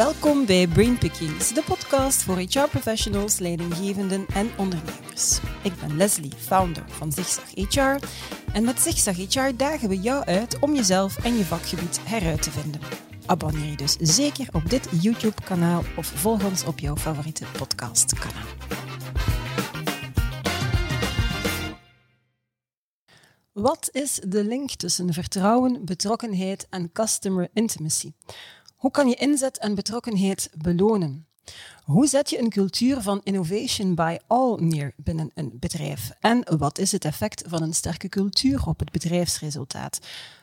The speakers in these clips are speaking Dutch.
Welkom bij Brainpickings, de podcast voor HR-professionals, leidinggevenden en ondernemers. Ik ben Leslie, founder van Zigzag HR. En met Zigzag HR dagen we jou uit om jezelf en je vakgebied heruit te vinden. Abonneer je dus zeker op dit YouTube-kanaal of volg ons op jouw favoriete podcastkanaal. Wat is de link tussen vertrouwen, betrokkenheid en customer intimacy? Hoe kan je inzet en betrokkenheid belonen? Hoe zet je een cultuur van innovation by all neer binnen een bedrijf? En wat is het effect van een sterke cultuur op het bedrijfsresultaat?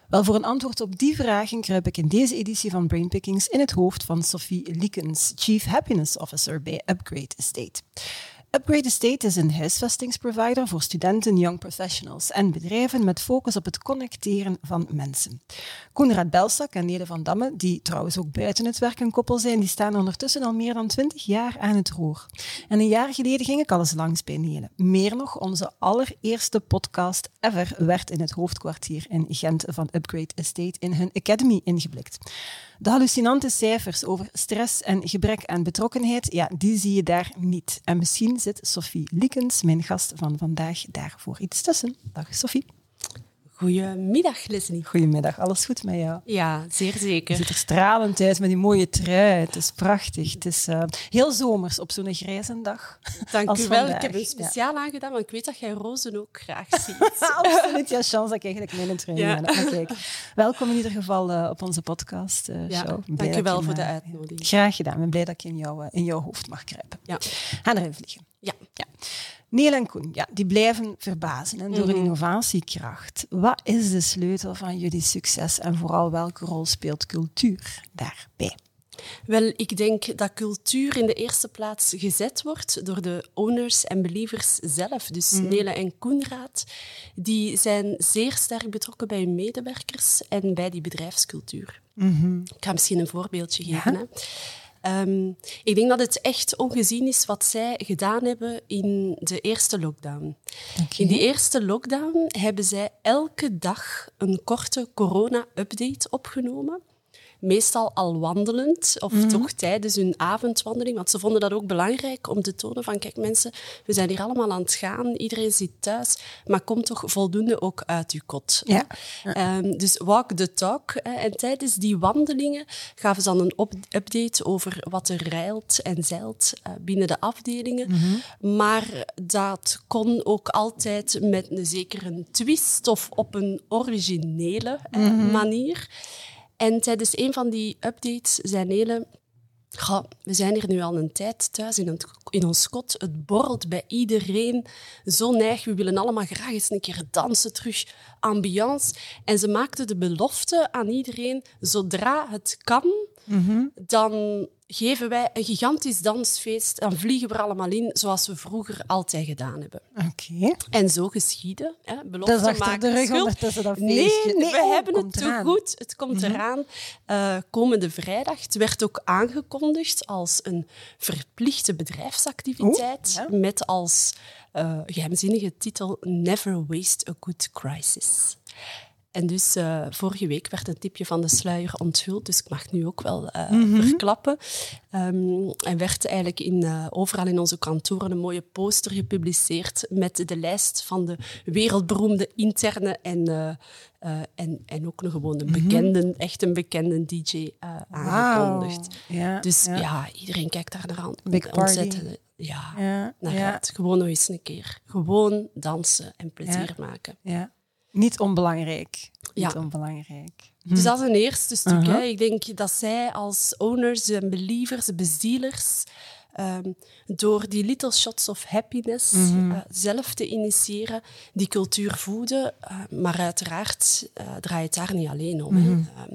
Wel, voor een antwoord op die vragen kruip ik in deze editie van Brainpickings in het hoofd van Sophie Liekens, Chief Happiness Officer bij Upgrade Estate. Upgrade Estate is een huisvestingsprovider voor studenten, young professionals en bedrijven met focus op het connecteren van mensen. Koenraad Belsak en Nede van Damme, die trouwens ook buiten het werk een koppel zijn, die staan ondertussen al meer dan twintig jaar aan het roer. En een jaar geleden ging ik al eens langs bij Nele. Meer nog, onze allereerste podcast ever werd in het hoofdkwartier in Gent van Upgrade Estate in hun academy ingeblikt. De hallucinante cijfers over stress en gebrek aan betrokkenheid, ja, die zie je daar niet. En misschien zit Sophie Liekens, mijn gast van vandaag, daarvoor iets tussen. Dag Sophie. Goedemiddag, Leslie. Goedemiddag, alles goed met jou? Ja, zeer zeker. Je ziet er stralend uit met die mooie trui. Het is prachtig. Het is uh, heel zomers op zo'n grijze dag. Dank u wel. Ik heb een speciaal ja. aangedaan, want ik weet dat jij rozen ook graag ziet. Absoluut. Ja, chance dat ik eigenlijk mijn trui ja. kijk. Welkom in ieder geval uh, op onze podcast uh, ja, show. Dank je wel voor de uitnodiging. Graag gedaan. Ik ben blij dat ik in, jou, in jouw hoofd mag kruipen. Ja. Ga erin vliegen. Ja. ja. Neil en Koen, ja, die blijven verbazen en door een innovatiekracht. Wat is de sleutel van jullie succes en vooral welke rol speelt cultuur daarbij? Wel, ik denk dat cultuur in de eerste plaats gezet wordt door de owners en believers zelf. Dus mm. Nele en Koenraad, die zijn zeer sterk betrokken bij hun medewerkers en bij die bedrijfscultuur. Mm -hmm. Ik ga misschien een voorbeeldje geven. Ja? Hè. Um, ik denk dat het echt ongezien is wat zij gedaan hebben in de eerste lockdown. Okay. In die eerste lockdown hebben zij elke dag een korte corona-update opgenomen meestal al wandelend, of Mhm. toch tijdens hun avondwandeling. Want ze vonden dat ook belangrijk om te tonen van, kijk mensen, we zijn hier allemaal aan het gaan, iedereen zit thuis, maar kom toch voldoende ook uit uw kot. Ja. Ehm, dus walk the talk. Hè. En tijdens die wandelingen gaven ze dan een update over wat er rijlt en zeilt eh, binnen de afdelingen. Maar dat kon ook altijd met een zekere twist of op een originele eh, manier. En tijdens een van die updates zei Nele... "Goh, we zijn hier nu al een tijd thuis in, in ons kot. Het borrelt bij iedereen zo neig. We willen allemaal graag eens een keer dansen, terug ambiance. En ze maakte de belofte aan iedereen, zodra het kan, dan geven wij een gigantisch dansfeest. Dan vliegen we er allemaal in, zoals we vroeger altijd gedaan hebben. Oké. En zo geschieden. Hè? Belofte Dat is achter maken de rug schuld. ondertussen dat Nee, feestje. nee, we oh, hebben het te goed. Het komt eraan eh, komende vrijdag. Het werd ook aangekondigd als een verplichte bedrijfsactiviteit. Oeh, Met als eh, geheimzinnige titel Never Waste a Good Crisis. En dus eh, vorige week werd een tipje van de sluier onthuld, dus ik mag nu ook wel eh, verklappen. Ehm, en werd eigenlijk in, eh, overal in onze kantoren een mooie poster gepubliceerd met de lijst van de wereldberoemde interne en, en, en ook een gewoon een bekende, echt een bekende DJ aangekondigd. Ja, Dus ja. ja. iedereen kijkt daar naar aan. Big party. Ontzettend, ja, Ja, naar. Gewoon nog eens een keer. Gewoon dansen en plezier maken. Ja. Niet onbelangrijk. Niet onbelangrijk. Dus dat is een eerste stuk. Hè. Ik denk dat zij als owners en believers, bezielers, ehm, door die little shots of happiness Mhm. eh, zelf te initiëren, die cultuur voeden. Eh, maar uiteraard eh, draait het daar niet alleen om. Ehm,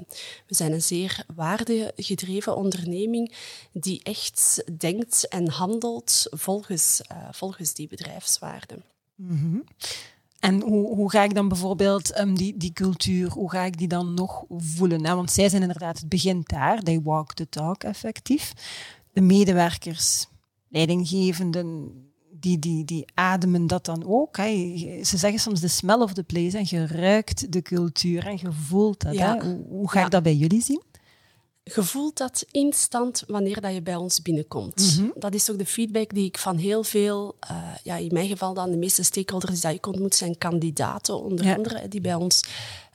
we zijn een zeer waardegedreven onderneming die echt denkt en handelt volgens, volgens die bedrijfswaarden. En hoe, hoe ga ik dan bijvoorbeeld ehm, die, die cultuur, hoe ga ik die dan nog voelen? hè? Want zij zijn inderdaad, het begint daar, they walk the talk effectief. De medewerkers, leidinggevenden, die, die, die ademen dat dan ook. Hè? Ze zeggen soms de smell of the place en je ruikt de cultuur en je voelt dat. Ja. Hè? Hoe, hoe ga Ja. ik dat bij jullie zien? Je voelt dat instant wanneer dat je bij ons binnenkomt. Mhm. Dat is ook de feedback die ik van heel veel, eh, ja, in mijn geval dan de meeste stakeholders die ik ontmoet, zijn kandidaten, onder Ja. andere, die bij ons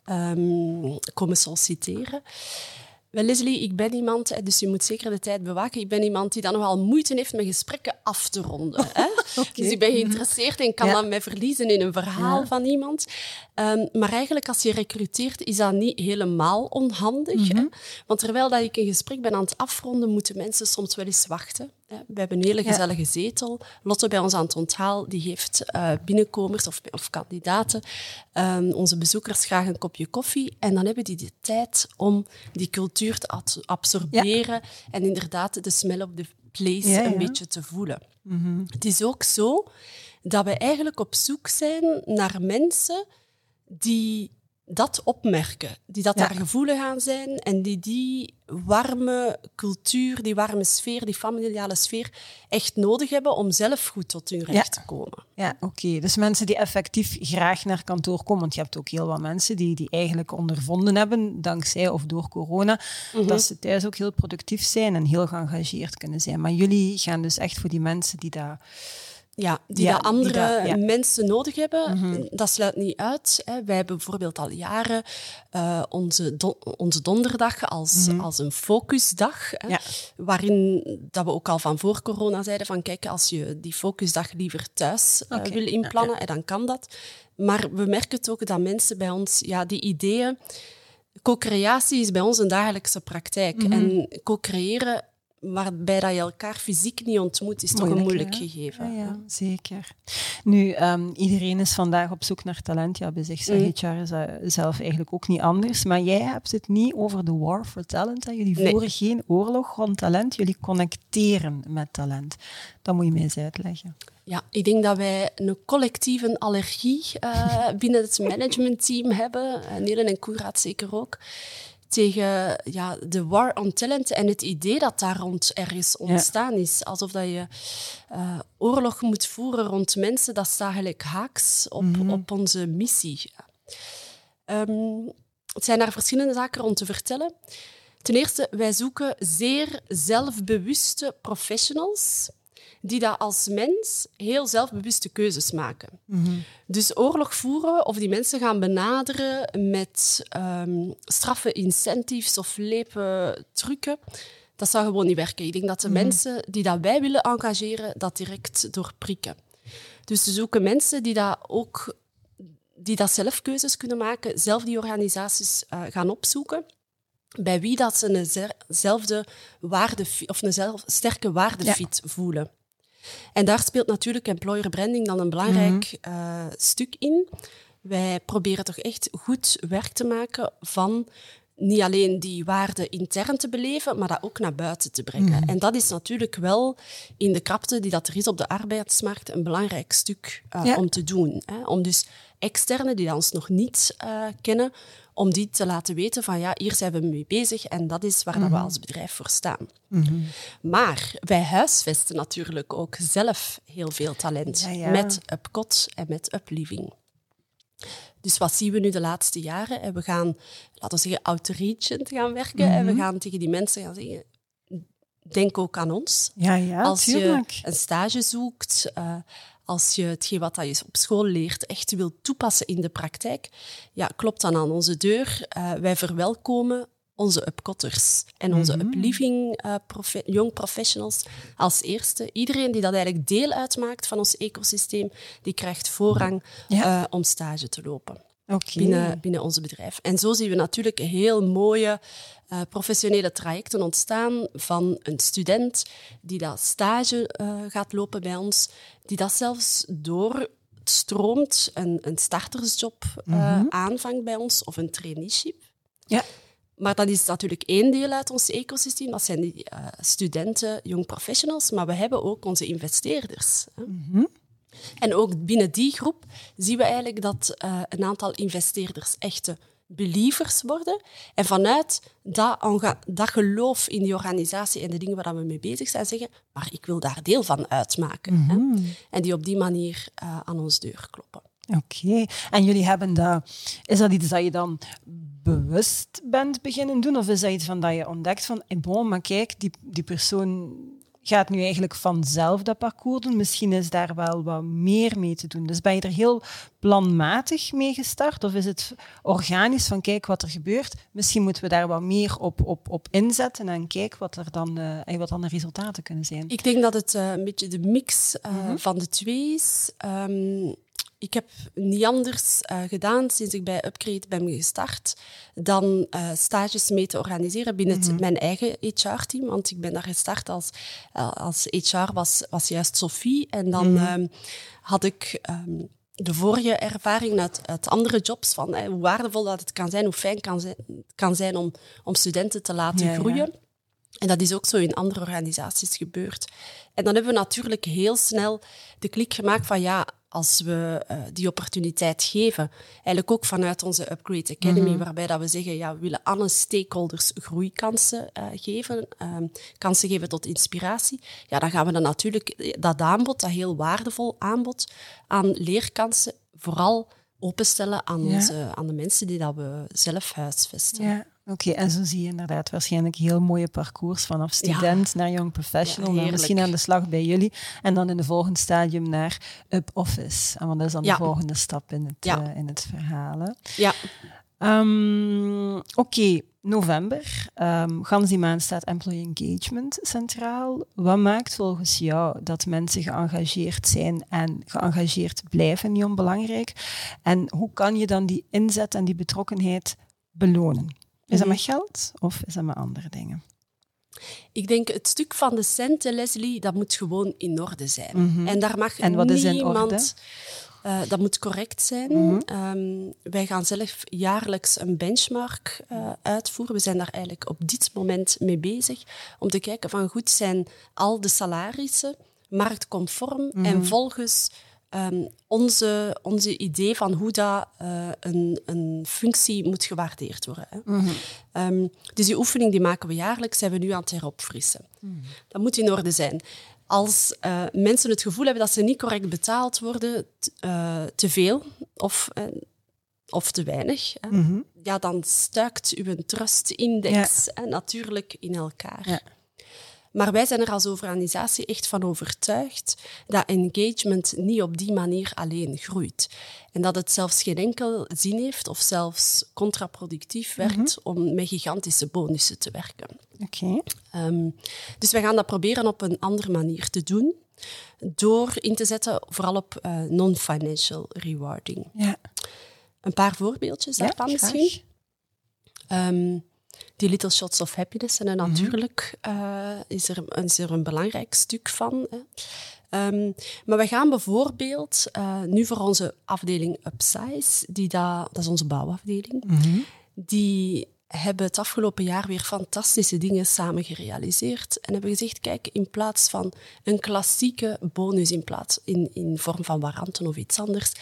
ehm, komen solliciteren. Wel, Leslie, ik ben iemand, dus je moet zeker de tijd bewaken. Ik ben iemand die dan nogal moeite heeft met gesprekken af te ronden. Hè? Dus ik ben geïnteresseerd en kan Ja. dan mij verliezen in een verhaal Ja. van iemand. Ehm, maar eigenlijk, als je recruteert, is dat niet helemaal onhandig. hè. Want terwijl dat ik een gesprek ben aan het afronden, moeten mensen soms wel eens wachten. Hè. We hebben een hele gezellige zetel. Lotte bij ons aan het onthaal, die geeft eh, binnenkomers of, of kandidaten, ehm, onze bezoekers, graag een kopje koffie. En dan hebben die de tijd om die cultuur te absorberen en inderdaad de smell of the place Ja, een beetje te voelen. Het is ook zo dat we eigenlijk op zoek zijn naar mensen die dat opmerken, die dat Ja. daar gevoelig aan zijn en die die warme cultuur, die warme sfeer, die familiale sfeer echt nodig hebben om zelf goed tot hun recht Ja. te komen. Ja, oké. Dus mensen die effectief graag naar kantoor komen. Want je hebt ook heel wat mensen die, die eigenlijk ondervonden hebben, dankzij of door corona, Mhm. dat ze thuis ook heel productief zijn en heel geëngageerd kunnen zijn. Maar jullie gaan dus echt voor die mensen die daar... Ja, die Ja, dat die andere dat- ja. Mhm. mensen nodig hebben, dat sluit niet uit. Hè. Wij hebben bijvoorbeeld al jaren eh, onze, don- onze donderdag als, als een focusdag. Hè, Mhm. Ja. Waarin dat we ook al van voor corona zeiden van kijk, als je die focusdag liever thuis eh, wil inplannen, eh, dan kan dat. Maar we merken het ook dat mensen bij ons ja, die ideeën... Co-creatie is bij ons een dagelijkse praktijk. Mhm. En co-creëren waarbij dat je elkaar fysiek niet ontmoet, is toch een moeilijk hè? gegeven. Ja, ja, zeker. Nu, ehm, iedereen is vandaag op zoek naar talent. Ja, bij zich Mm. HR is dat zelf eigenlijk ook niet anders. Maar jij hebt het niet over de war for talent. Hè? Jullie Nee. voeren geen oorlog rond talent. Jullie connecteren met talent. Dat moet je mij eens uitleggen. Ja, ik denk dat wij een collectieve allergie eh, binnen het managementteam hebben. En Nelen en Koenraad zeker ook. Tegen ja, de war on talent en het idee dat daar rond ergens ontstaan is. Alsof dat je eh, oorlog moet voeren rond mensen. Dat staat eigenlijk haaks op, op onze missie. Ehm, het zijn daar verschillende zaken rond te vertellen. Ten eerste, wij zoeken zeer zelfbewuste professionals die dat als mens heel zelfbewuste keuzes maken. Dus oorlog voeren of die mensen gaan benaderen met ehm, straffe incentives of lepen trucken, dat zou gewoon niet werken. Ik denk dat de mensen die dat wij willen engageren, dat direct doorprikken. Dus we zoeken mensen die dat ook die dat zelf keuzes kunnen maken, zelf die organisaties eh, gaan opzoeken bij wie dat ze eenzelfde waarde of een zelf, sterke waardefit voelen. En daar speelt natuurlijk employer branding dan een belangrijk eh, stuk in. Wij proberen toch echt goed werk te maken van niet alleen die waarde intern te beleven, maar dat ook naar buiten te brengen. En dat is natuurlijk wel in de krapte die dat er is op de arbeidsmarkt een belangrijk stuk eh, Ja. om te doen. Hè. Om dus externen die ons nog niet eh, kennen, om die te laten weten van ja, hier zijn we mee bezig en dat is waar dat we als bedrijf voor staan. Maar wij huisvesten natuurlijk ook zelf heel veel talent Ja, ja. met Upcot en met Upliving. Dus wat zien we nu de laatste jaren? En we gaan, laten we zeggen, outreachend gaan werken. En we gaan tegen die mensen gaan zeggen, denk ook aan ons. Ja, ja, als tuurlijk. je een stage zoekt, eh, als je hetgeen wat je op school leert echt wilt toepassen in de praktijk, ja, klopt dan aan onze deur. Eh, wij verwelkomen onze upcotters en onze Mhm. upliving eh, profe- young professionals als eerste. Iedereen die dat eigenlijk deel uitmaakt van ons ecosysteem, die krijgt voorrang Ja. eh, om stage te lopen binnen, binnen ons bedrijf. En zo zien we natuurlijk heel mooie eh, professionele trajecten ontstaan van een student die dat stage gaat lopen bij ons, die dat zelfs doorstroomt, een, een startersjob eh, aanvangt bij ons of een traineeship. Ja. Maar dat is natuurlijk één deel uit ons ecosysteem. Dat zijn die eh, studenten, young professionals. Maar we hebben ook onze investeerders. hè. En ook binnen die groep zien we eigenlijk dat eh, een aantal investeerders echte believers worden. En vanuit dat, dat geloof in die organisatie en de dingen waar we mee bezig zijn, zeggen, maar ik wil daar deel van uitmaken. hè. En die op die manier eh, aan ons deur kloppen. Oké. En jullie hebben dat... Is dat iets dat je dan bewust bent beginnen doen? Of is dat iets van dat je ontdekt van, eh, bon, maar kijk, die, die persoon gaat nu eigenlijk vanzelf dat parcours doen. Misschien is daar wel wat meer mee te doen. Dus ben je er heel planmatig mee gestart? Of is het organisch van kijk wat er gebeurt? Misschien moeten we daar wat meer op, op, op inzetten en kijk wat, er dan, uh, wat dan de resultaten kunnen zijn. Ik denk dat het uh, een beetje de mix uh, mm -hmm. van de twee is. Um, ik heb niet anders uh, gedaan sinds ik bij Upgrade ben gestart dan uh, stages mee te organiseren binnen mm -hmm. mijn eigen HR-team. Want ik ben daar gestart als, uh, als HR was, was juist Sophie. En dan mm -hmm. um, had ik um, de vorige ervaring uit, uit andere jobs van hey, hoe waardevol dat het kan zijn, hoe fijn kan zijn, kan zijn om, om studenten te laten ja, groeien. Ja. En dat is ook zo in andere organisaties gebeurd. En dan hebben we natuurlijk heel snel de klik gemaakt van ja, als we uh, die opportuniteit geven. Eigenlijk ook vanuit onze Upgrade Academy, mm -hmm. waarbij dat we zeggen, ja, we willen alle stakeholders groeikansen uh, geven, um, kansen geven tot inspiratie. Ja, dan gaan we dan natuurlijk dat aanbod, dat heel waardevol aanbod aan leerkansen, vooral openstellen aan, ja. onze, aan de mensen die dat we zelf huisvesten. Ja. Oké, okay, en zo zie je inderdaad waarschijnlijk heel mooie parcours vanaf student ja. naar young professional, ja, misschien aan de slag bij jullie en dan in de volgende stadium naar up office. En wat is dan ja. de volgende stap in het, uh, in het verhaal? Ja. Um, Oké, okay. november. Um, gans die maand staat employee engagement centraal. Wat maakt volgens jou dat mensen geëngageerd zijn en geëngageerd blijven niet onbelangrijk? En hoe kan je dan die inzet en die betrokkenheid belonen? Is dat met geld of is dat met andere dingen? Ik denk het stuk van de centen, Leslie, dat moet gewoon in orde zijn. Mm -hmm. En daar mag en wat niemand... is in orde? Uh, dat moet correct zijn. Mm -hmm. um, wij gaan zelf jaarlijks een benchmark uh, uitvoeren. We zijn daar eigenlijk op dit moment mee bezig. Om te kijken van goed, zijn al de salarissen marktconform mm -hmm. en volgens um, onze, onze idee van hoe dat, uh, een, een functie moet gewaardeerd worden. Hè. Mm -hmm. um, dus die oefening die maken we jaarlijks, zijn we nu aan het heropfrissen. Mm -hmm. Dat moet in orde zijn. Als uh, mensen het gevoel hebben dat ze niet correct betaald worden, uh, te veel of, of te weinig, hè, mm -hmm. ja, dan stuikt uw trust-index ja. natuurlijk in elkaar. Ja. Maar wij zijn er als organisatie echt van overtuigd dat engagement niet op die manier alleen groeit. En dat het zelfs geen enkel zin heeft of zelfs contraproductief werkt mm -hmm. om met gigantische bonussen te werken. Okay. Um, dus wij gaan dat proberen op een andere manier te doen. Door in te zetten vooral op uh, non-financial rewarding. Ja. Een paar voorbeeldjes ja, daarvan misschien. Um, die Little Shots of Happiness. En natuurlijk mm -hmm. uh, is, er, is er een belangrijk stuk van. Hè. Um, maar we gaan bijvoorbeeld uh, nu voor onze afdeling Upsize, die da, dat is onze bouwafdeling, mm -hmm. die hebben het afgelopen jaar weer fantastische dingen samen gerealiseerd. En hebben gezegd, kijk, in plaats van een klassieke bonus in, plaats, in, in vorm van waranten of iets anders,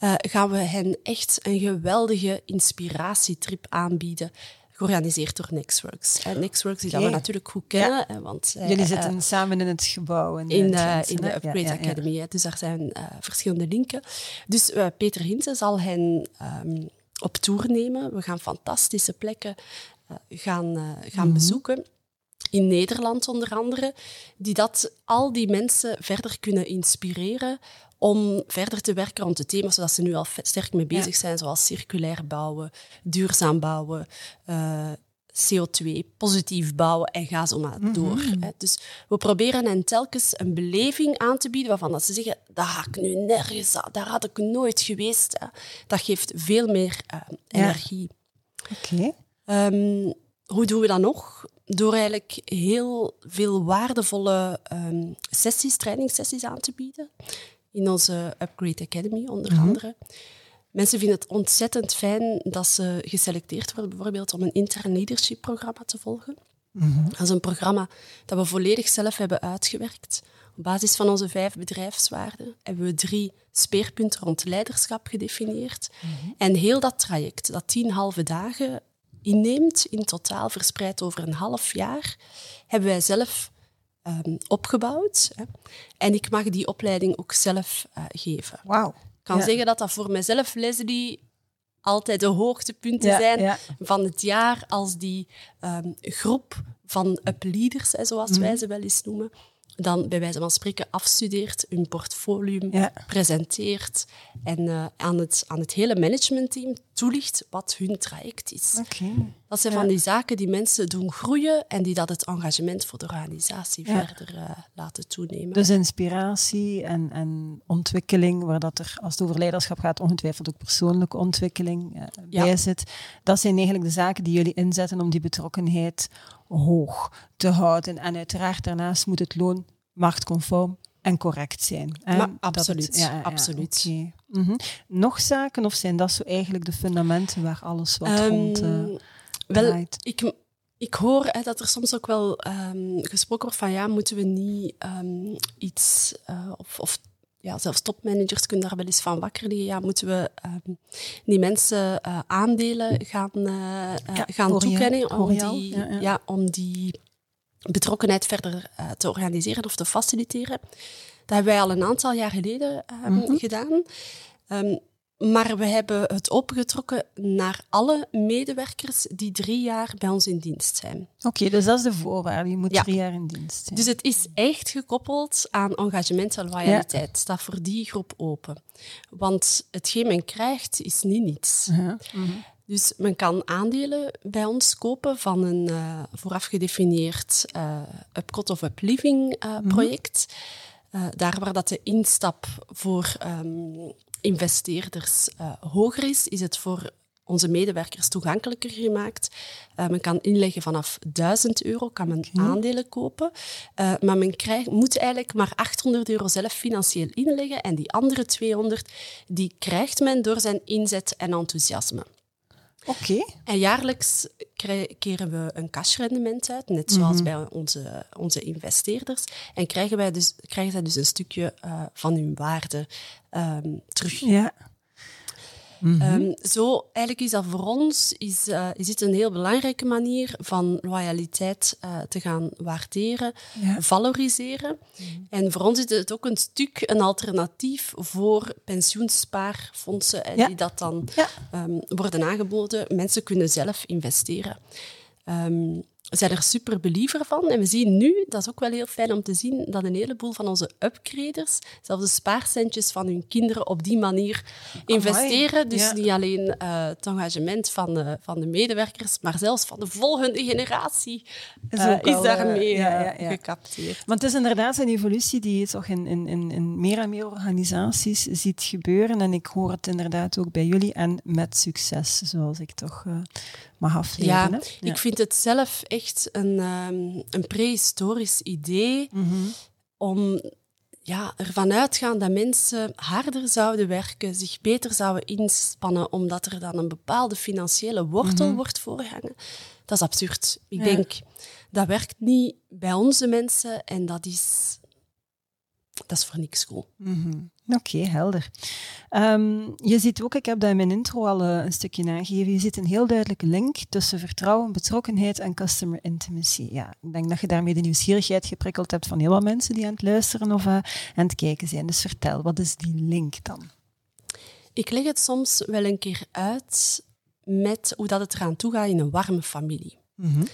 uh, gaan we hen echt een geweldige inspiratietrip aanbieden georganiseerd door Nextworks. En Nextworks die okay. dat we natuurlijk goed kennen. Ja. Want, Jullie uh, zitten samen in het gebouw. In, in, in de Upgrade ja, ja, Academy. Dus daar zijn verschillende linken. Dus Peter Hinsen zal hen um, op tour nemen. We gaan fantastische plekken gaan, gaan mm -hmm. bezoeken in Nederland onder andere, die dat al die mensen verder kunnen inspireren om verder te werken rond de thema's waar ze nu al sterk mee bezig ja. zijn, zoals circulair bouwen, duurzaam bouwen, uh, CO2, positief bouwen en ga zo maar mm -hmm. door. Hè. Dus we proberen hen telkens een beleving aan te bieden waarvan dat ze zeggen, daar ga ik nu nergens aan, daar had ik nooit geweest. Hè. Dat geeft veel meer uh, energie. Ja. Oké. Okay. Um, hoe doen we dat nog? Door eigenlijk heel veel waardevolle um, sessies, trainingssessies aan te bieden in onze Upgrade Academy onder mm -hmm. andere. Mensen vinden het ontzettend fijn dat ze geselecteerd worden, bijvoorbeeld om een intern leadership programma te volgen. Mm -hmm. Dat is een programma dat we volledig zelf hebben uitgewerkt. Op basis van onze vijf bedrijfswaarden hebben we drie speerpunten rond leiderschap gedefinieerd. Mm -hmm. En heel dat traject, dat tien halve dagen inneemt, in totaal verspreid over een half jaar, hebben wij zelf um, opgebouwd. Hè. En ik mag die opleiding ook zelf uh, geven. Wauw. Ik kan ja. zeggen dat dat voor mijzelf, Leslie, altijd de hoogtepunten Ja, zijn ja. van het jaar als die ehm, groep van upleaders, hè, zoals Mhm. wij ze wel eens noemen, dan bij wijze van spreken afstudeert, hun portfolio Ja. presenteert en eh, aan, het, aan het hele managementteam toelicht wat hun traject is. Dat zijn Ja. van die zaken die mensen doen groeien en die dat het engagement voor de organisatie Ja. verder eh, laten toenemen. Dus inspiratie en, en ontwikkeling, waar dat er, als het over leiderschap gaat, ongetwijfeld ook persoonlijke ontwikkeling eh, Ja. bij zit. Dat zijn eigenlijk de zaken die jullie inzetten om die betrokkenheid hoog te houden. En uiteraard daarnaast moet het loon marktconform en correct zijn. hè? Maar Dat het- absoluut, absoluut. oké. Mhm. Nog zaken, of zijn dat zo eigenlijk de fundamenten waar alles wat Ehm, rond eh, wel, draait? ik, ik hoor hè, dat er soms ook wel ehm, gesproken wordt van ja, moeten we niet ehm, iets, eh, of, of ja, zelfs topmanagers kunnen daar wel eens van wakker liggen. Ja, moeten we die mensen eh, aandelen gaan, Ja, gaan toekennen om die, Ja, ja. ja, om die betrokkenheid verder eh, te organiseren of te faciliteren. Dat hebben wij al een aantal jaar geleden ehm, Mhm. gedaan. Ehm, maar we hebben het opengetrokken naar alle medewerkers die drie jaar bij ons in dienst zijn. Oké, dus dat is de voorwaarde. Je moet Ja. drie jaar in dienst zijn. Dus het is echt gekoppeld aan engagement en loyaliteit. Staat voor die groep open. Want hetgeen men krijgt, is niet niets. Ja. Mhm. Dus men kan aandelen bij ons kopen van een eh, vooraf gedefinieerd eh upcot of upliving eh, project. Eh, daar waar dat de instap voor ehm, investeerders hoger is, is het voor onze medewerkers toegankelijker gemaakt. Men kan inleggen vanaf 1000 euro, kan men aandelen kopen. Maar men krijgt, moet eigenlijk maar 800 euro zelf financieel inleggen. En die andere 200, die krijgt men door zijn inzet en enthousiasme. Oké. En jaarlijks keren we een cashrendement uit, net zoals bij onze, onze investeerders. En krijgen, wij dus, krijgen zij dus een stukje eh, van hun waarde ehm, terug. Ja. Mhm. Ehm, zo, eigenlijk is dat voor ons is, eh, is dit een heel belangrijke manier van loyaliteit eh, te gaan waarderen, Ja. valoriseren. En voor ons is het ook een stuk een alternatief voor pensioenspaarfondsen eh, Ja. die dat dan Ja. ehm, worden aangeboden. Mensen kunnen zelf investeren. We zijn er super believer van. En we zien nu, dat is ook wel heel fijn om te zien, dat een heleboel van onze upgraders zelfs de spaarcentjes van hun kinderen op die manier investeren. Dus Ja. niet alleen eh, het engagement van de, van de medewerkers, maar zelfs van de volgende generatie Is eh, ook is al, daarmee eh, ja, ja, ja. gecapteerd. Want het is inderdaad een evolutie die je toch in, in, in, in meer en meer organisaties ziet gebeuren. En ik hoor het inderdaad ook bij jullie en met succes, zoals ik toch mag afleveren. Ja, ik vind het zelf echt een, ehm, een prehistorisch idee Mhm. om ja, ervan uitgaan dat mensen harder zouden werken, zich beter zouden inspannen, omdat er dan een bepaalde financiële wortel wordt voorgehangen. Dat is absurd. Ik Ja. denk, dat werkt niet bij onze mensen en dat is, dat is voor niks goed. Mhm. Oké, helder. Ehm, je ziet ook, ik heb dat in mijn intro al eh, een stukje aangegeven, je ziet een heel duidelijke link tussen vertrouwen, betrokkenheid en customer intimacy. Ja, ik denk dat je daarmee de nieuwsgierigheid geprikkeld hebt van heel wat mensen die aan het luisteren of eh, aan het kijken zijn. Dus vertel, wat is die link dan? Ik leg het soms wel een keer uit met hoe dat het eraan toe gaat in een warme familie. Mhm.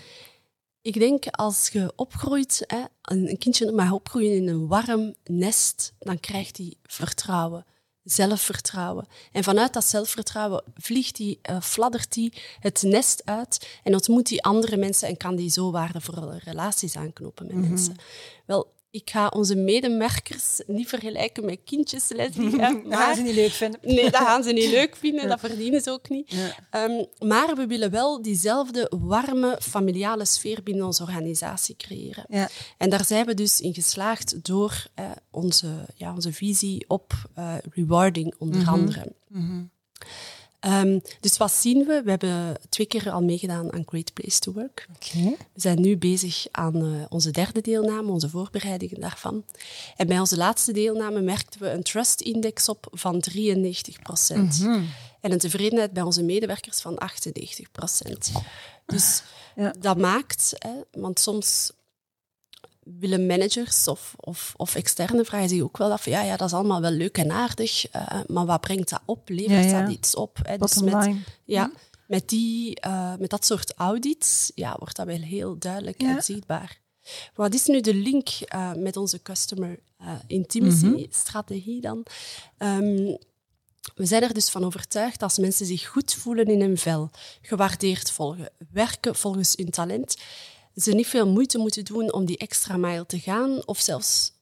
Ik denk als je opgroeit, hè, een kindje mag opgroeien in een warm nest, dan krijgt hij vertrouwen, zelfvertrouwen. En vanuit dat zelfvertrouwen vliegt hij, eh, fladdert hij het nest uit en ontmoet hij andere mensen en kan die zo waardevolle relaties aanknopen met mensen. Wel, ik ga onze medemerkers niet vergelijken met kindjes, Leslie. hè, Dat gaan maar- ze niet leuk vinden. Nee, dat gaan ze niet leuk vinden, dat verdienen ze ook niet. Ja. Ehm, maar we willen wel diezelfde warme familiale sfeer binnen onze organisatie creëren. Ja. En daar zijn we dus in geslaagd door eh, onze, ja, onze visie op eh, rewarding onder andere. Ehm, dus wat zien we? We hebben twee keer al meegedaan aan Great Place to Work. We zijn nu bezig aan eh, onze derde deelname, onze voorbereidingen daarvan. En bij onze laatste deelname merkten we een trust index op van 93% En een tevredenheid bij onze medewerkers van 98 Dus Ja. dat maakt, hè, want soms willen managers of, of, of externe vragen zich ook wel af. Ja, ja, dat is allemaal wel leuk en aardig, uh, maar wat brengt dat op? Levert Ja, ja. dat iets op? Hè? Bottom met, line. ja, met, die, eh, met dat soort audits ja, wordt dat wel heel duidelijk en zichtbaar. Wat is nu de link eh, met onze customer eh, intimacy strategie dan? Ehm, we zijn er dus van overtuigd dat als mensen zich goed voelen in hun vel, gewaardeerd volgen, werken volgens hun talent, ze niet veel moeite moeten doen om die extra mile te gaan of zelfs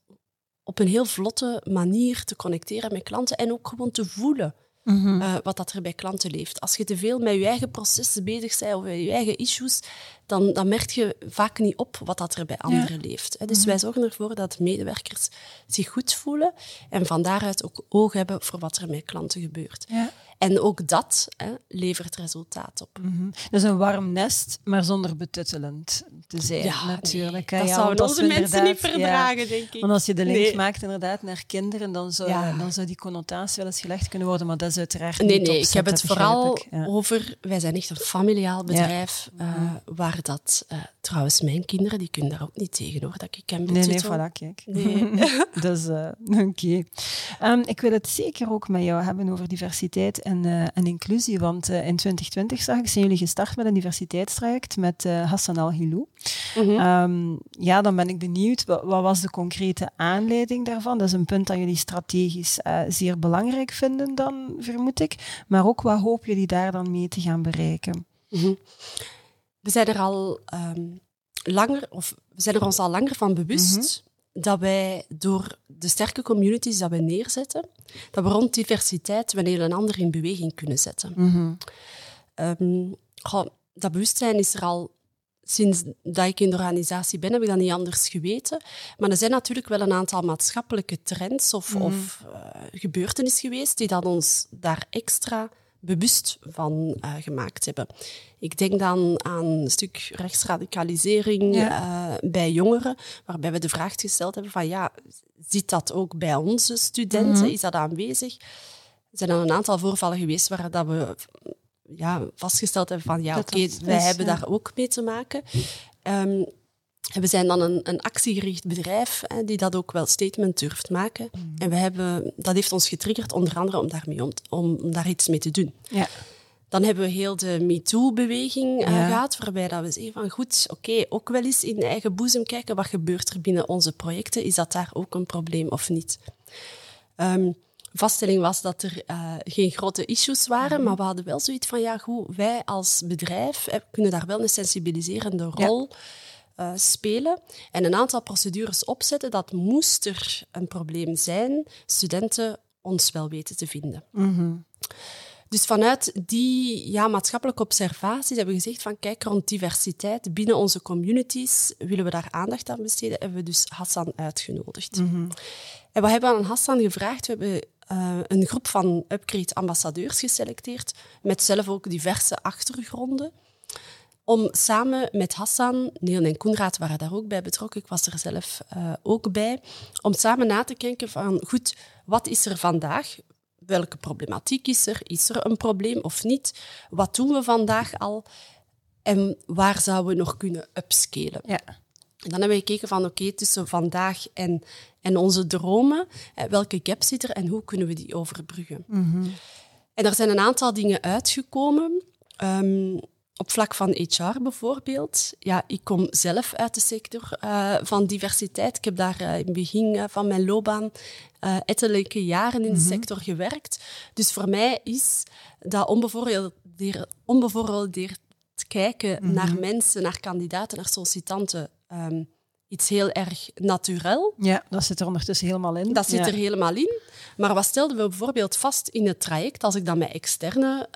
op een heel vlotte manier te connecteren met klanten en ook gewoon te voelen eh, wat dat er bij klanten leeft. Als je te veel met je eigen processen bezig bent of met je eigen issues, dan, dan merk je vaak niet op wat dat er bij anderen leeft. hè. Dus wij zorgen ervoor dat medewerkers zich goed voelen en van daaruit ook oog hebben voor wat er met klanten gebeurt. Ja. En ook dat hè, levert resultaat op. Mhm. Dus een warm nest, maar zonder betuttelend te zijn, Ja, natuurlijk. nee, hè. dat Ja, zouden onze mensen niet ja, verdragen, denk ik. Want als je de link Nee. maakt inderdaad naar kinderen, dan zou, dan zou die connotatie wel eens gelegd kunnen worden, maar dat is uiteraard Nee, niet nee, ik opzet, heb dat het vooral ik. Over... Wij zijn echt een familiaal bedrijf, eh, waar dat... eh, trouwens, mijn kinderen, die kunnen daar ook niet tegen, hoor, dat ik hem Nee, nee, betutel. voilà, kijk. Nee. dus, eh, oké. Ehm, ik wil het zeker ook met jou hebben over diversiteit en, eh, en inclusie, want eh, in 2020 zag ik, zijn jullie gestart met een diversiteitstraject met eh, Hassan Al-Hilou. Mhm. Ehm, ja, dan ben ik benieuwd, wat, wat was de concrete aanleiding daarvan? Dat is een punt dat jullie strategisch eh, zeer belangrijk vinden dan, vermoed ik. Maar ook, wat hoop jullie daar dan mee te gaan bereiken? Mhm. We zijn er al ehm, langer, of we zijn er ons al langer van bewust dat wij door de sterke communities dat we neerzetten, dat we rond diversiteit wel een ander in beweging kunnen zetten. Mhm. Ehm, goh, dat bewustzijn is er al sinds dat ik in de organisatie ben, heb ik dat niet anders geweten. Maar er zijn natuurlijk wel een aantal maatschappelijke trends of, of eh, gebeurtenissen geweest die dat ons daar extra bewust van eh, gemaakt hebben. Ik denk dan aan een stuk rechtsradicalisering eh, bij jongeren, waarbij we de vraag gesteld hebben van ja, zit dat ook bij onze studenten? Is dat aanwezig? Er zijn dan een aantal voorvallen geweest waar dat we ja, vastgesteld hebben van ja, oké, wij hebben ja. daar ook mee te maken. Ehm, en we zijn dan een, een actiegericht bedrijf hè, die dat ook wel statement durft maken. Mm. En we hebben, dat heeft ons getriggerd onder andere om, daarmee om, om, daar iets mee te doen. Ja. Dan hebben we heel de MeToo-beweging eh, Ja. gehad, waarbij dat we zeggen van goed, oké, ook wel eens in eigen boezem kijken, wat gebeurt er binnen onze projecten? Is dat daar ook een probleem of niet? Ehm, vaststelling was dat er eh, geen grote issues waren, maar we hadden wel zoiets van, ja goed, wij als bedrijf eh, kunnen daar wel een sensibiliserende rol eh, spelen en een aantal procedures opzetten dat moest er een probleem zijn, studenten ons wel weten te vinden. Mhm. Dus vanuit die ja, maatschappelijke observaties hebben we gezegd van kijk, rond diversiteit binnen onze communities willen we daar aandacht aan besteden. Hebben we dus Hassan uitgenodigd. En wat hebben we aan Hassan gevraagd? We hebben eh, een groep van Upgrade ambassadeurs geselecteerd, met zelf ook diverse achtergronden. Om samen met Hassan, Neil en Koenraad waren daar ook bij betrokken, ik was er zelf eh, ook bij, om samen na te kijken van, goed, wat is er vandaag? Welke problematiek is er? Is er een probleem of niet? Wat doen we vandaag al? En waar zouden we nog kunnen upscalen? Ja. En dan hebben we gekeken van, oké, tussen vandaag en, en onze dromen, eh, welke gap zit er en hoe kunnen we die overbruggen? En er zijn een aantal dingen uitgekomen. Ehm, op vlak van HR bijvoorbeeld. Ja, ik kom zelf uit de sector eh, van diversiteit. Ik heb daar eh, in het begin eh, van mijn loopbaan eh ettelijke jaren in de sector gewerkt. Dus voor mij is dat onbevooroordeeld, onbevooroordeeld kijken naar mensen, naar kandidaten, naar sollicitanten ehm, iets heel erg naturel. ja, dat zit er ondertussen helemaal in. Dat zit ja. er helemaal in. Maar wat stelden we bijvoorbeeld vast in het traject, als ik dan met externe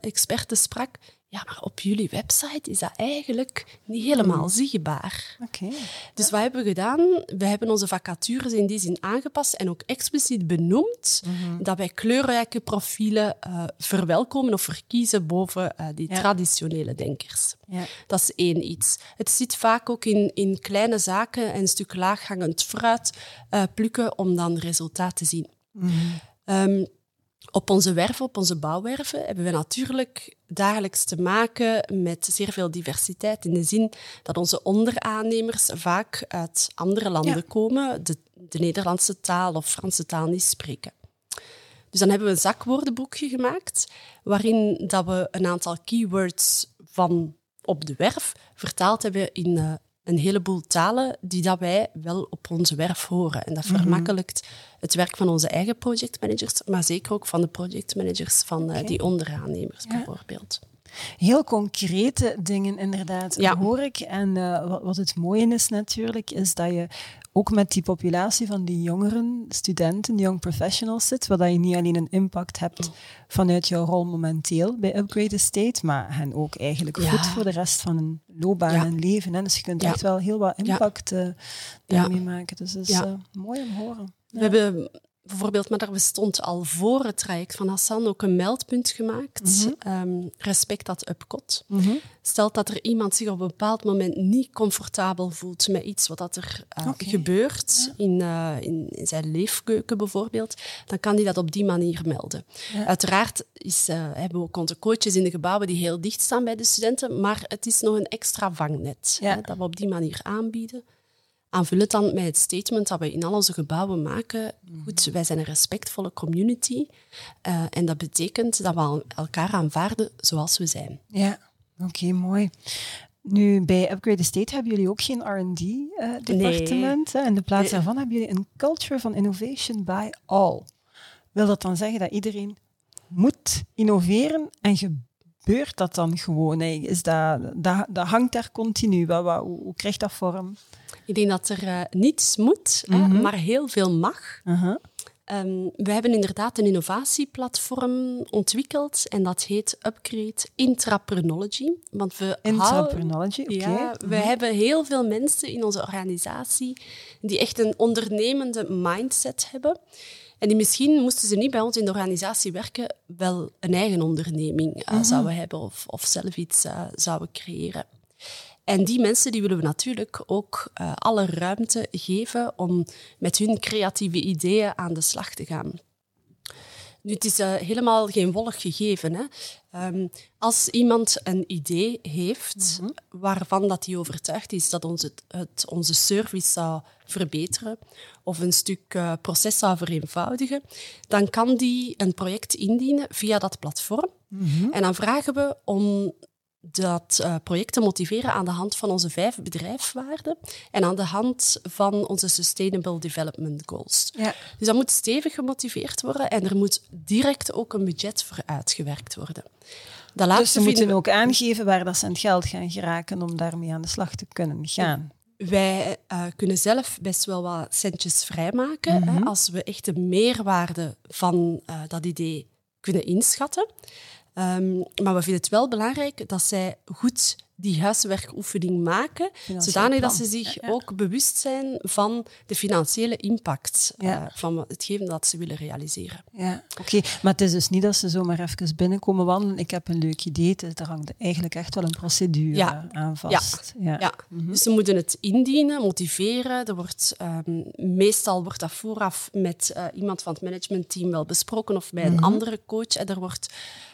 experten sprak? Ja, maar op jullie website is dat eigenlijk niet helemaal zichtbaar. Oké. Dus wat hebben we gedaan? We hebben onze vacatures in die zin aangepast en ook expliciet benoemd dat wij kleurrijke profielen eh, verwelkomen of verkiezen boven eh, die Ja. traditionele denkers. Ja. Dat is één iets. Het zit vaak ook in, in kleine zaken en een stuk laaghangend fruit eh, plukken om dan resultaat te zien. Ehm, Op onze werven, op onze bouwwerven, hebben we natuurlijk dagelijks te maken met zeer veel diversiteit. In de zin dat onze onderaannemers vaak uit andere landen komen, de, de Nederlandse taal of Franse taal niet spreken. Dus dan hebben we een zakwoordenboekje gemaakt, waarin dat we een aantal keywords van op de werf vertaald hebben in uh, een heleboel talen die dat wij wel op onze werf horen. En dat mhm. vermakkelijkt het werk van onze eigen projectmanagers, maar zeker ook van de projectmanagers van uh, die onderaannemers bijvoorbeeld. Heel concrete dingen inderdaad, hoor ik. En uh, wat, het mooie is natuurlijk, is dat je ook met die populatie van die jongeren, studenten, young professionals zit, waar je niet alleen een impact hebt vanuit jouw rol momenteel bij Upgrade Estate, maar hen ook eigenlijk goed voor de rest van hun loopbaan en leven. Hè. Dus je kunt echt wel heel wat impact uh, daarmee maken. Dus dat is uh, mooi om te horen. We hebben bijvoorbeeld, maar daar bestond al voor het traject van Hassan ook een meldpunt gemaakt. Mm -hmm. respect dat Upcot. Mhm. Stelt dat er iemand zich op een bepaald moment niet comfortabel voelt met iets wat dat er uh, gebeurt, in, uh, in, in, zijn leefkeuken bijvoorbeeld, dan kan hij dat op die manier melden. Uiteraard is, uh, hebben we ook onze coaches in de gebouwen die heel dicht staan bij de studenten, maar het is nog een extra vangnet hè, dat we op die manier aanbieden aanvul het dan met het statement dat we in al onze gebouwen maken. Goed, wij zijn een respectvolle community. Uh, en dat betekent dat we elkaar aanvaarden zoals we zijn. Ja, oké, mooi. Nu, bij Upgrade State hebben jullie ook geen R&D-departement. Uh, in de plaats daarvan hebben jullie een culture van innovation by all. Wil dat dan zeggen dat iedereen moet innoveren en gebeurt dat dan gewoon? Is dat, dat, dat hangt daar continu. Wat, wat, hoe, hoe krijgt dat vorm? Ik denk dat er uh, niets moet, mhm. maar heel veel mag. Uh we hebben inderdaad een innovatieplatform ontwikkeld en dat heet Upgrade Intraprenology. Want we Intraprenology, oké. Ja, we mhm. hebben heel veel mensen in onze organisatie die echt een ondernemende mindset hebben. En die misschien, moesten ze niet bij ons in de organisatie werken, wel een eigen onderneming uh, zouden hebben of, of zelf iets uh, zouden creëren. En die mensen die willen we natuurlijk ook uh, alle ruimte geven om met hun creatieve ideeën aan de slag te gaan. Nu, het is uh, helemaal geen wollig gegeven. Hè? Um, als iemand een idee heeft mm -hmm. waarvan dat hij overtuigd is dat ons het, het, onze service zou verbeteren of een stuk uh, proces zou vereenvoudigen, dan kan die een project indienen via dat platform. Mm -hmm. En dan vragen we om dat uh, project te motiveren aan de hand van onze vijf bedrijfswaarden en aan de hand van onze Sustainable Development Goals. Ja. Dus dat moet stevig gemotiveerd worden en er moet direct ook een budget voor uitgewerkt worden. Dat dus ze moeten ook aangeven waar dat ze aan het geld gaan geraken om daarmee aan de slag te kunnen gaan. Wij uh, kunnen zelf best wel wat centjes vrijmaken mm hè, als we echt de meerwaarde van uh, dat idee kunnen inschatten. Um, maar we vinden het wel belangrijk dat zij goed die huiswerkoefening maken, zodanig dat ze zich ook bewust zijn van de financiële impact uh, van hetgeen dat ze willen realiseren. Ja, oké. Maar het is dus niet dat ze zomaar even binnenkomen wandelen. Ik heb een leuk idee. Er hangt eigenlijk echt wel een procedure aan vast. Ja. Mhm. dus ze moeten het indienen, motiveren. Er wordt, um, meestal wordt dat vooraf met uh, iemand van het managementteam wel besproken of bij een mhm. andere coach. En er wordt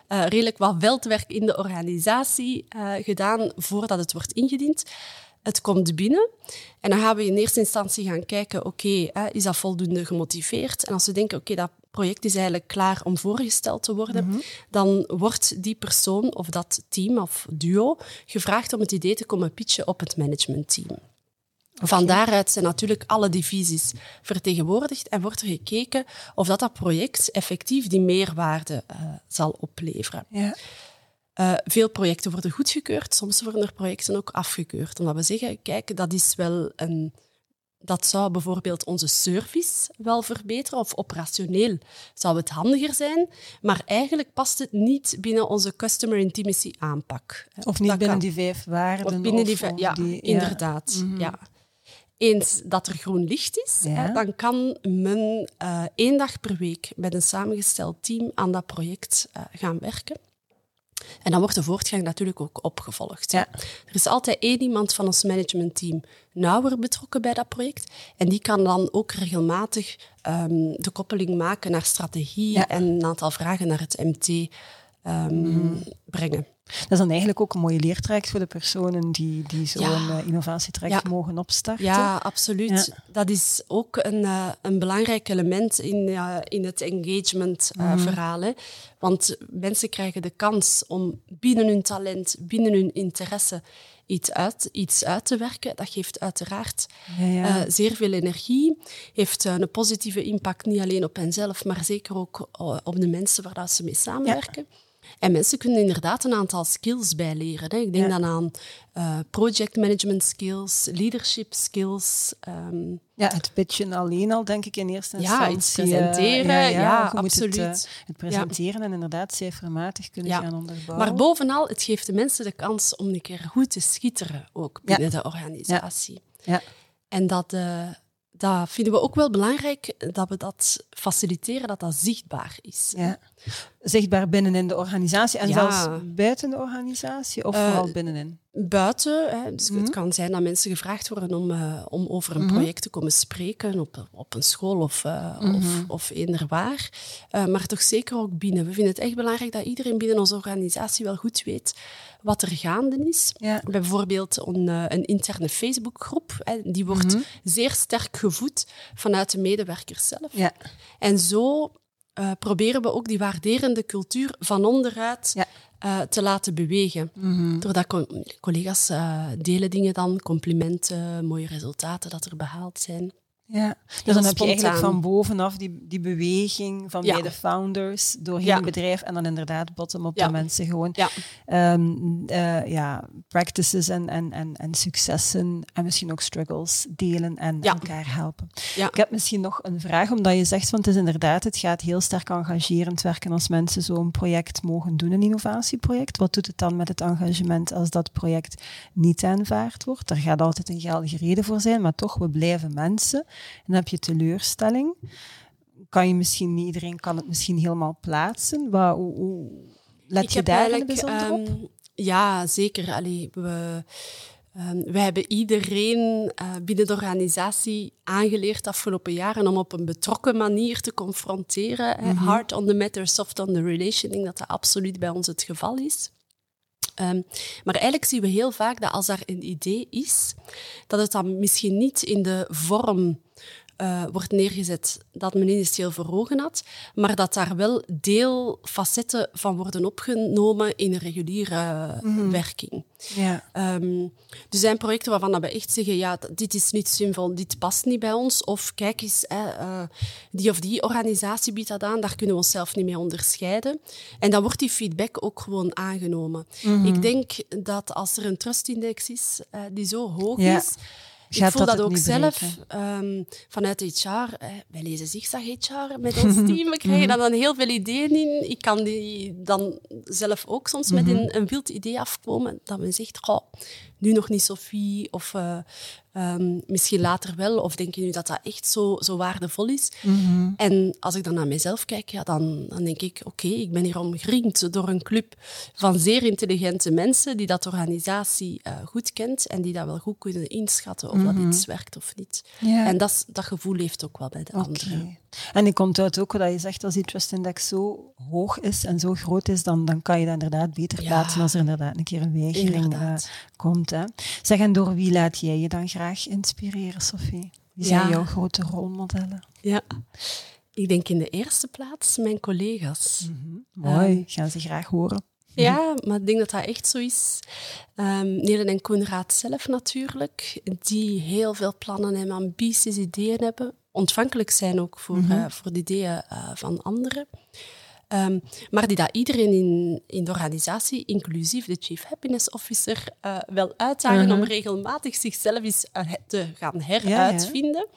uh, redelijk wat veldwerk in de organisatie uh, gedaan voordat het wordt ingediend. Het komt binnen en dan gaan we in eerste instantie gaan kijken, oké, okay, is dat voldoende gemotiveerd? En als we denken, oké, okay, dat project is eigenlijk klaar om voorgesteld te worden, mm -hmm. dan wordt die persoon of dat team of duo gevraagd om het idee te komen pitchen op het managementteam. Van daaruit zijn natuurlijk alle divisies vertegenwoordigd en wordt er gekeken of dat, dat project effectief die meerwaarde uh, zal opleveren. Ja. Uh, veel projecten worden goedgekeurd, soms worden er projecten ook afgekeurd. Omdat we zeggen, kijk, dat is wel een... Dat zou bijvoorbeeld onze service wel verbeteren, of operationeel zou het handiger zijn, maar eigenlijk past het niet binnen onze customer intimacy aanpak. Of niet binnen die vijf waarden. Of binnen die, ja, die, inderdaad. Mhm. ja eens dat er groen licht is, hè, dan kan men uh, één dag per week met een samengesteld team aan dat project uh, gaan werken. En dan wordt de voortgang natuurlijk ook opgevolgd. Ja. Er is altijd één iemand van ons managementteam nauwer betrokken bij dat project. En die kan dan ook regelmatig ehm, de koppeling maken naar strategie Ja. en een aantal vragen naar het MT ehm, Mhm. brengen. Dat is dan eigenlijk ook een mooie leertraject voor de personen die, die zo'n Ja. eh, innovatietraject Ja. mogen opstarten. Ja, absoluut. Ja. Dat is ook een, eh, een belangrijk element in, eh, in het engagement-verhaal. Want mensen krijgen de kans om binnen hun talent, binnen hun interesse iets uit, iets uit te werken. Dat geeft uiteraard eh, zeer veel energie. Heeft eh, een positieve impact niet alleen op henzelf, maar zeker ook eh, op de mensen waar dat ze mee samenwerken. En mensen kunnen inderdaad een aantal skills bijleren. Hè. Ik denk Ja. dan aan eh, project management skills, leadership skills. ehm, Ja, het pitchen alleen al, denk ik, in eerste Ja, instantie. iets eh, presenteren, ja, het, absoluut. eh, het presenteren en inderdaad cijfermatig kunnen Ja. gaan onderbouwen. maar bovenal, het geeft de mensen de kans om een keer goed te schitteren, ook Ja. binnen de organisatie. Ja. En dat, dat vinden we ook wel belangrijk, dat we dat faciliteren, dat dat zichtbaar is. Ja. Zichtbaar binnenin de organisatie en Ja. zelfs buiten de organisatie of Eh, vooral binnenin? Buiten, hè, dus Mhm. het kan zijn dat mensen gevraagd worden om, eh, om over een Mhm. project te komen spreken op, op een school of, Mhm. of, of eender waar. Maar toch zeker ook binnen. We vinden het echt belangrijk dat iedereen binnen onze organisatie wel goed weet wat er gaande is. Ja. Bijvoorbeeld een, een interne Facebookgroep. Die wordt Mhm. zeer sterk gevoed vanuit de medewerkers zelf. Ja. En zo eh, proberen we ook die waarderende cultuur van onderuit Ja. eh, te laten bewegen. Mhm. Doordat co- collega's eh, delen dingen dan, complimenten, mooie resultaten dat er behaald zijn. Ja, dus dan heb je eigenlijk van bovenaf die, die beweging van Ja. bij de founders doorheen Ja. het bedrijf en dan inderdaad bottom-up Ja. dat mensen gewoon Ja. ehm, eh, ja, practices en, en, en, en successen en misschien ook struggles delen en elkaar helpen. Ja. Ik heb misschien nog een vraag, omdat je zegt, want het is inderdaad, het gaat heel sterk engagerend werken als mensen zo'n project mogen doen, een innovatieproject. Wat doet het dan met het engagement als dat project niet aanvaard wordt? Er gaat altijd een geldige reden voor zijn, maar toch, we blijven mensen. En dan heb je teleurstelling. Kan je misschien niet, iedereen kan het misschien helemaal plaatsen. Wat, hoe, hoe let Ik je daar bijzonder op? ehm, ja, zeker. Allee, we, ehm, we hebben iedereen eh, binnen de organisatie aangeleerd de afgelopen jaren om op een betrokken manier te confronteren. Mhm. Hard on the matter, soft on the relation. Ik denk dat dat absoluut bij ons het geval is. Ehm, maar eigenlijk zien we heel vaak dat als er een idee is, dat het dan misschien niet in de vorm eh, wordt neergezet dat men initieel voor ogen had, maar dat daar wel deelfacetten van worden opgenomen in een reguliere Mhm. werking. Ja. Ehm, er zijn projecten waarvan we echt zeggen, ja, dit is niet zinvol, dit past niet bij ons. Of kijk eens, hè, eh, die of die organisatie biedt dat aan, daar kunnen we onszelf niet mee onderscheiden. En dan wordt die feedback ook gewoon aangenomen. Mhm. Ik denk dat als er een trustindex is eh, die zo hoog Ja. is, ik voel dat ook zelf ehm, vanuit HR. eh, wij lezen zigzag HR met ons team. We krijgen daar dan heel veel ideeën in. Ik kan die dan zelf ook soms met een, een wild idee afkomen. Dat men zegt, goh, nu nog niet Sophie. Of eh, ehm, misschien later wel. Of denk je nu dat dat echt zo, zo waardevol is? Mhm. En als ik dan naar mezelf kijk, ja, dan, dan denk ik, oké, ik ben hier omringd door een club van zeer intelligente mensen die dat organisatie eh, goed kent en die dat wel goed kunnen inschatten of dat iets werkt of niet. En dat, dat gevoel leeft ook wel bij de anderen. En ik komt uit ook dat je zegt, als die trust index zo hoog is en zo groot is, dan, dan kan je dat inderdaad beter Ja. plaatsen als er inderdaad een keer een weigering Inderdaad. Komt. Hè. Zeg, en door wie laat jij je dan graag inspireren, Sophie? Wie zijn Ja. jouw grote rolmodellen? Ja. Ik denk in de eerste plaats mijn collega's. Mooi, gaan ze graag horen. Ja, maar ik denk dat dat echt zo is. Ehm Nelen en Koenraad zelf natuurlijk, die heel veel plannen en ambities, ideeën hebben. Ontvankelijk zijn ook voor, eh, voor de ideeën eh, van anderen. Ehm, maar die dat iedereen in, in de organisatie, inclusief de Chief Happiness Officer, eh, wel uitdagen om regelmatig zichzelf eens eh, te gaan heruitvinden.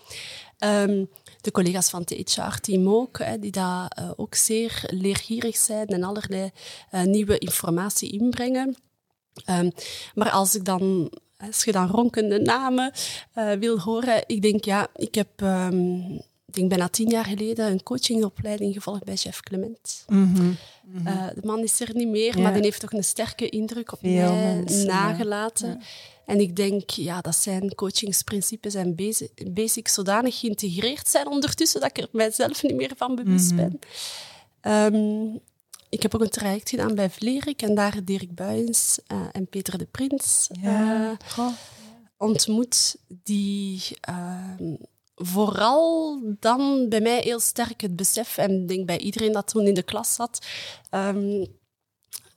Ehm, de collega's van het HR-team ook, hè, die daar eh, ook zeer leergierig zijn en allerlei nieuwe informatie inbrengen. Ehm, maar als ik dan, als je dan ronkende namen wil horen, ik denk ja, ik heb ik denk bijna tien jaar geleden, een coachingopleiding gevolgd bij chef Clement. Mhm. Eh, de man is er niet meer, Ja. maar die heeft toch een sterke indruk op Veel mij mensen, nagelaten. Ja. En ik denk ja, dat zijn coachingsprincipes en basi- basics zodanig geïntegreerd zijn ondertussen dat ik er mijzelf niet meer van bewust Mhm. ben. Ehm, ik heb ook een traject gedaan bij Vlerik en daar Dirk Buijens eh, en Peter de Prins Ja. eh, ontmoet, die ehm, vooral dan bij mij heel sterk het besef, en ik denk bij iedereen dat toen in de klas zat, ehm,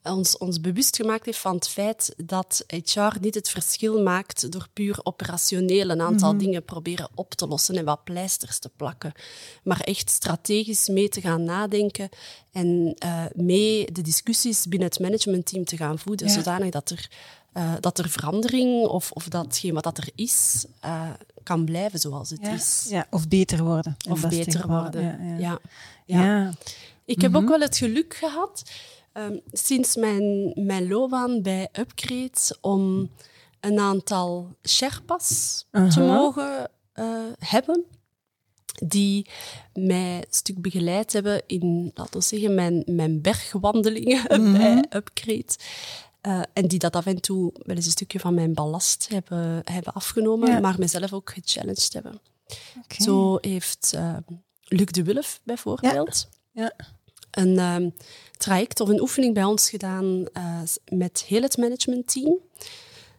ons, ons bewust gemaakt heeft van het feit dat HR niet het verschil maakt door puur operationeel een aantal dingen proberen op te lossen en wat pleisters te plakken, maar echt strategisch mee te gaan nadenken en eh, mee de discussies binnen het managementteam te gaan voeden, Ja. zodanig dat er, eh, dat er verandering of, of datgene wat dat er is, eh, kan blijven zoals het Ja. is. ja, of beter worden. Of beter worden. Ja, ja. ja. Ja. Ja. Ik heb ook wel het geluk gehad, ehm, sinds mijn, mijn loopbaan bij Upgrade, om een aantal Sherpas te Aha. mogen eh, hebben. Die mij een stuk begeleid hebben in, laten we zeggen, mijn, mijn bergwandelingen bij Upgrade. Eh, en die dat af en toe wel eens een stukje van mijn ballast hebben, hebben afgenomen, Ja. maar mezelf ook gechallenged hebben. Zo heeft eh, Luc de Wulf bijvoorbeeld Ja. een ehm, traject of een oefening bij ons gedaan eh, met heel het managementteam,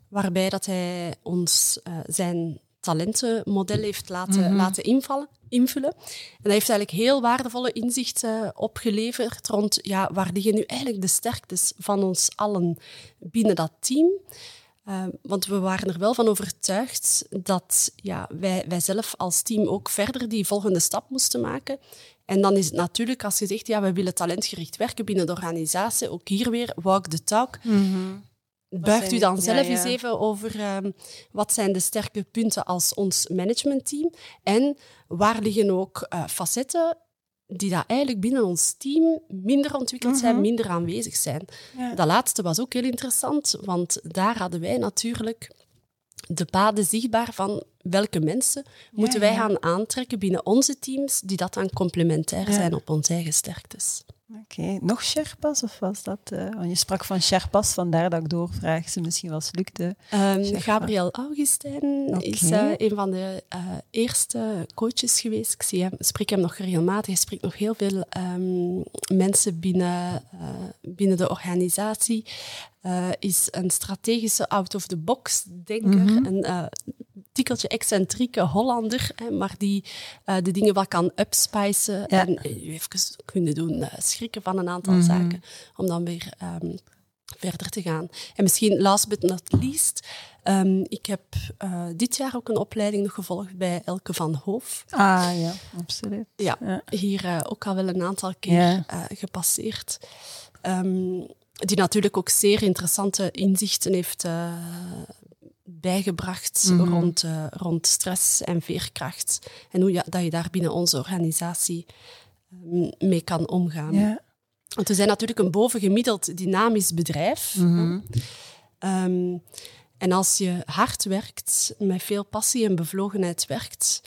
waarbij dat hij ons eh, zijn talentenmodel heeft laten, laten invallen, invullen. En hij heeft eigenlijk heel waardevolle inzichten opgeleverd rond ja, waar liggen nu eigenlijk de sterktes van ons allen binnen dat team. Uh, want we waren er wel van overtuigd dat ja, wij, wij zelf als team ook verder die volgende stap moesten maken. En dan is het natuurlijk, als je zegt, ja, we willen talentgericht werken binnen de organisatie, ook hier weer, walk the talk. Buigt u dan zelf ja, eens even over ehm, wat zijn de sterke punten als ons managementteam en waar liggen ook eh, facetten die dat eigenlijk binnen ons team minder ontwikkeld zijn, minder aanwezig zijn. Ja. Dat laatste was ook heel interessant, want daar hadden wij natuurlijk de paden zichtbaar van welke mensen moeten wij gaan aantrekken binnen onze teams, die dat dan complementair zijn op onze eigen sterktes. Oké, nog Sherpas of was dat? eh, want je sprak van Sherpas, vandaar dat ik doorvraag. Ze misschien was Luc de... Ehm. Gabriel Augustijn is eh, een van de eh, eerste coaches geweest. Ik zie hem, spreek hem nog regelmatig. Hij spreekt nog heel veel ehm, mensen binnen, binnen de organisatie. Eh, is een strategische out-of-the-box denker. Een eh, tikkeltje excentrieke Hollander, hè, maar die eh, de dingen wat kan upspicen. Ja. En even kunnen doen schrikken van een aantal zaken. Om dan weer... ehm, verder te gaan. En misschien last but not least, ehm, ik heb dit jaar ook een opleiding nog gevolgd bij Elke van Hoof. Ah ja, absoluut. Ja, Ja. hier ook al wel een aantal keer Ja. gepasseerd. Ehm, die natuurlijk ook zeer interessante inzichten heeft eh, bijgebracht Mhm. rond, eh, rond stress en veerkracht. En hoe ja, dat je daar binnen onze organisatie ehm, mee kan omgaan. Want we zijn natuurlijk een bovengemiddeld dynamisch bedrijf. Mhm. Ehm, en als je hard werkt, met veel passie en bevlogenheid werkt,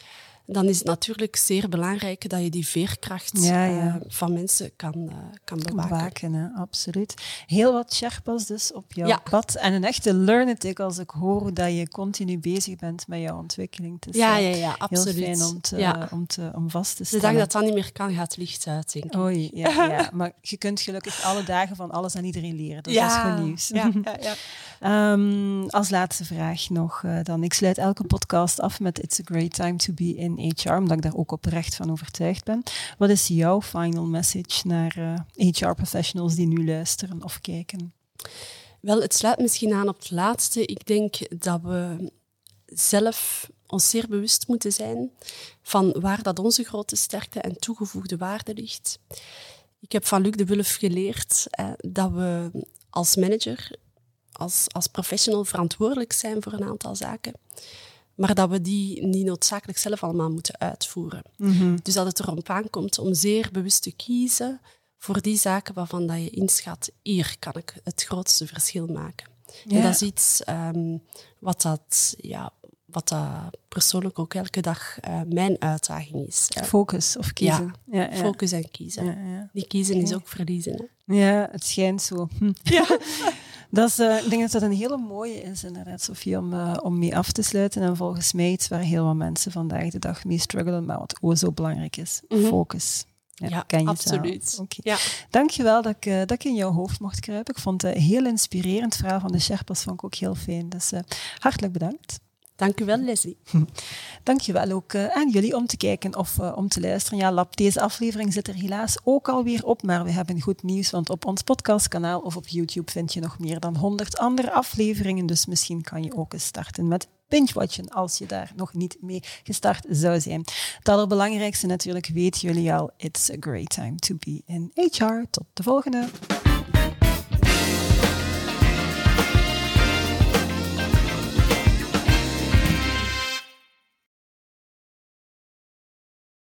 dan is het natuurlijk zeer belangrijk dat je die veerkracht Ja, ja. eh, van mensen kan, eh, kan bewaken. Bewaken, hè, absoluut. Heel wat Sherpas dus op jouw Ja. pad. En een echte learnetic als ik hoor dat je continu bezig bent met jouw ontwikkeling. Is Ja, ja, ja, absoluut. Heel fijn om, te, Ja. om, te, om vast te De stellen. dag dat dat niet meer kan, gaat licht uit, denk ik. Oei, ja, ja. Maar je kunt gelukkig alle dagen van alles aan iedereen leren. Dus dat is goed nieuws. Ja, ja, ja. Ehm, als laatste vraag nog eh, dan. Ik sluit elke podcast af met It's a great time to be in HR, omdat ik daar ook oprecht van overtuigd ben. Wat is jouw final message naar HR-professionals die nu luisteren of kijken? Wel, het sluit misschien aan op het laatste. Ik denk dat we zelf ons zeer bewust moeten zijn van waar dat onze grote sterkte en toegevoegde waarde ligt. Ik heb van Luc de Wulf geleerd eh, dat we als manager, als, als professional verantwoordelijk zijn voor een aantal zaken, maar dat we die niet noodzakelijk zelf allemaal moeten uitvoeren. Dus dat het erop aankomt om zeer bewust te kiezen voor die zaken waarvan dat je inschat, hier kan ik het grootste verschil maken. Ja. En dat is iets ehm, wat dat ja, wat dat persoonlijk ook elke dag uh, mijn uitdaging is. Focus of kiezen. Ja, ja, focus en kiezen. Die kiezen is ook verliezen. Hè? Ja, het schijnt zo. Hm. Ja. dat is, uh, ik denk dat dat een hele mooie is, inderdaad, Sofie, om, uh, om mee af te sluiten. En volgens mij iets waar heel wat mensen vandaag de dag mee struggelen, maar wat ook zo belangrijk is. Mm -hmm. Focus. Ja, ja absoluut. Okay. Ja. Dankjewel dat ik, uh, dat ik in jouw hoofd mocht kruipen. Ik vond het een heel inspirerend verhaal van de Sherpas vond ik ook heel fijn. Dus hartelijk bedankt. Dank u wel, Leslie. Dank je wel ook uh, aan jullie om te kijken of uh, om te luisteren. Ja, Lab, deze aflevering zit er helaas ook alweer op, maar we hebben goed nieuws, want op ons podcastkanaal of op YouTube vind je nog meer dan 100 andere afleveringen, dus misschien kan je ook eens starten met binge-watchen als je daar nog niet mee gestart zou zijn. Het allerbelangrijkste natuurlijk weten jullie al, it's a great time to be in HR. Tot de volgende!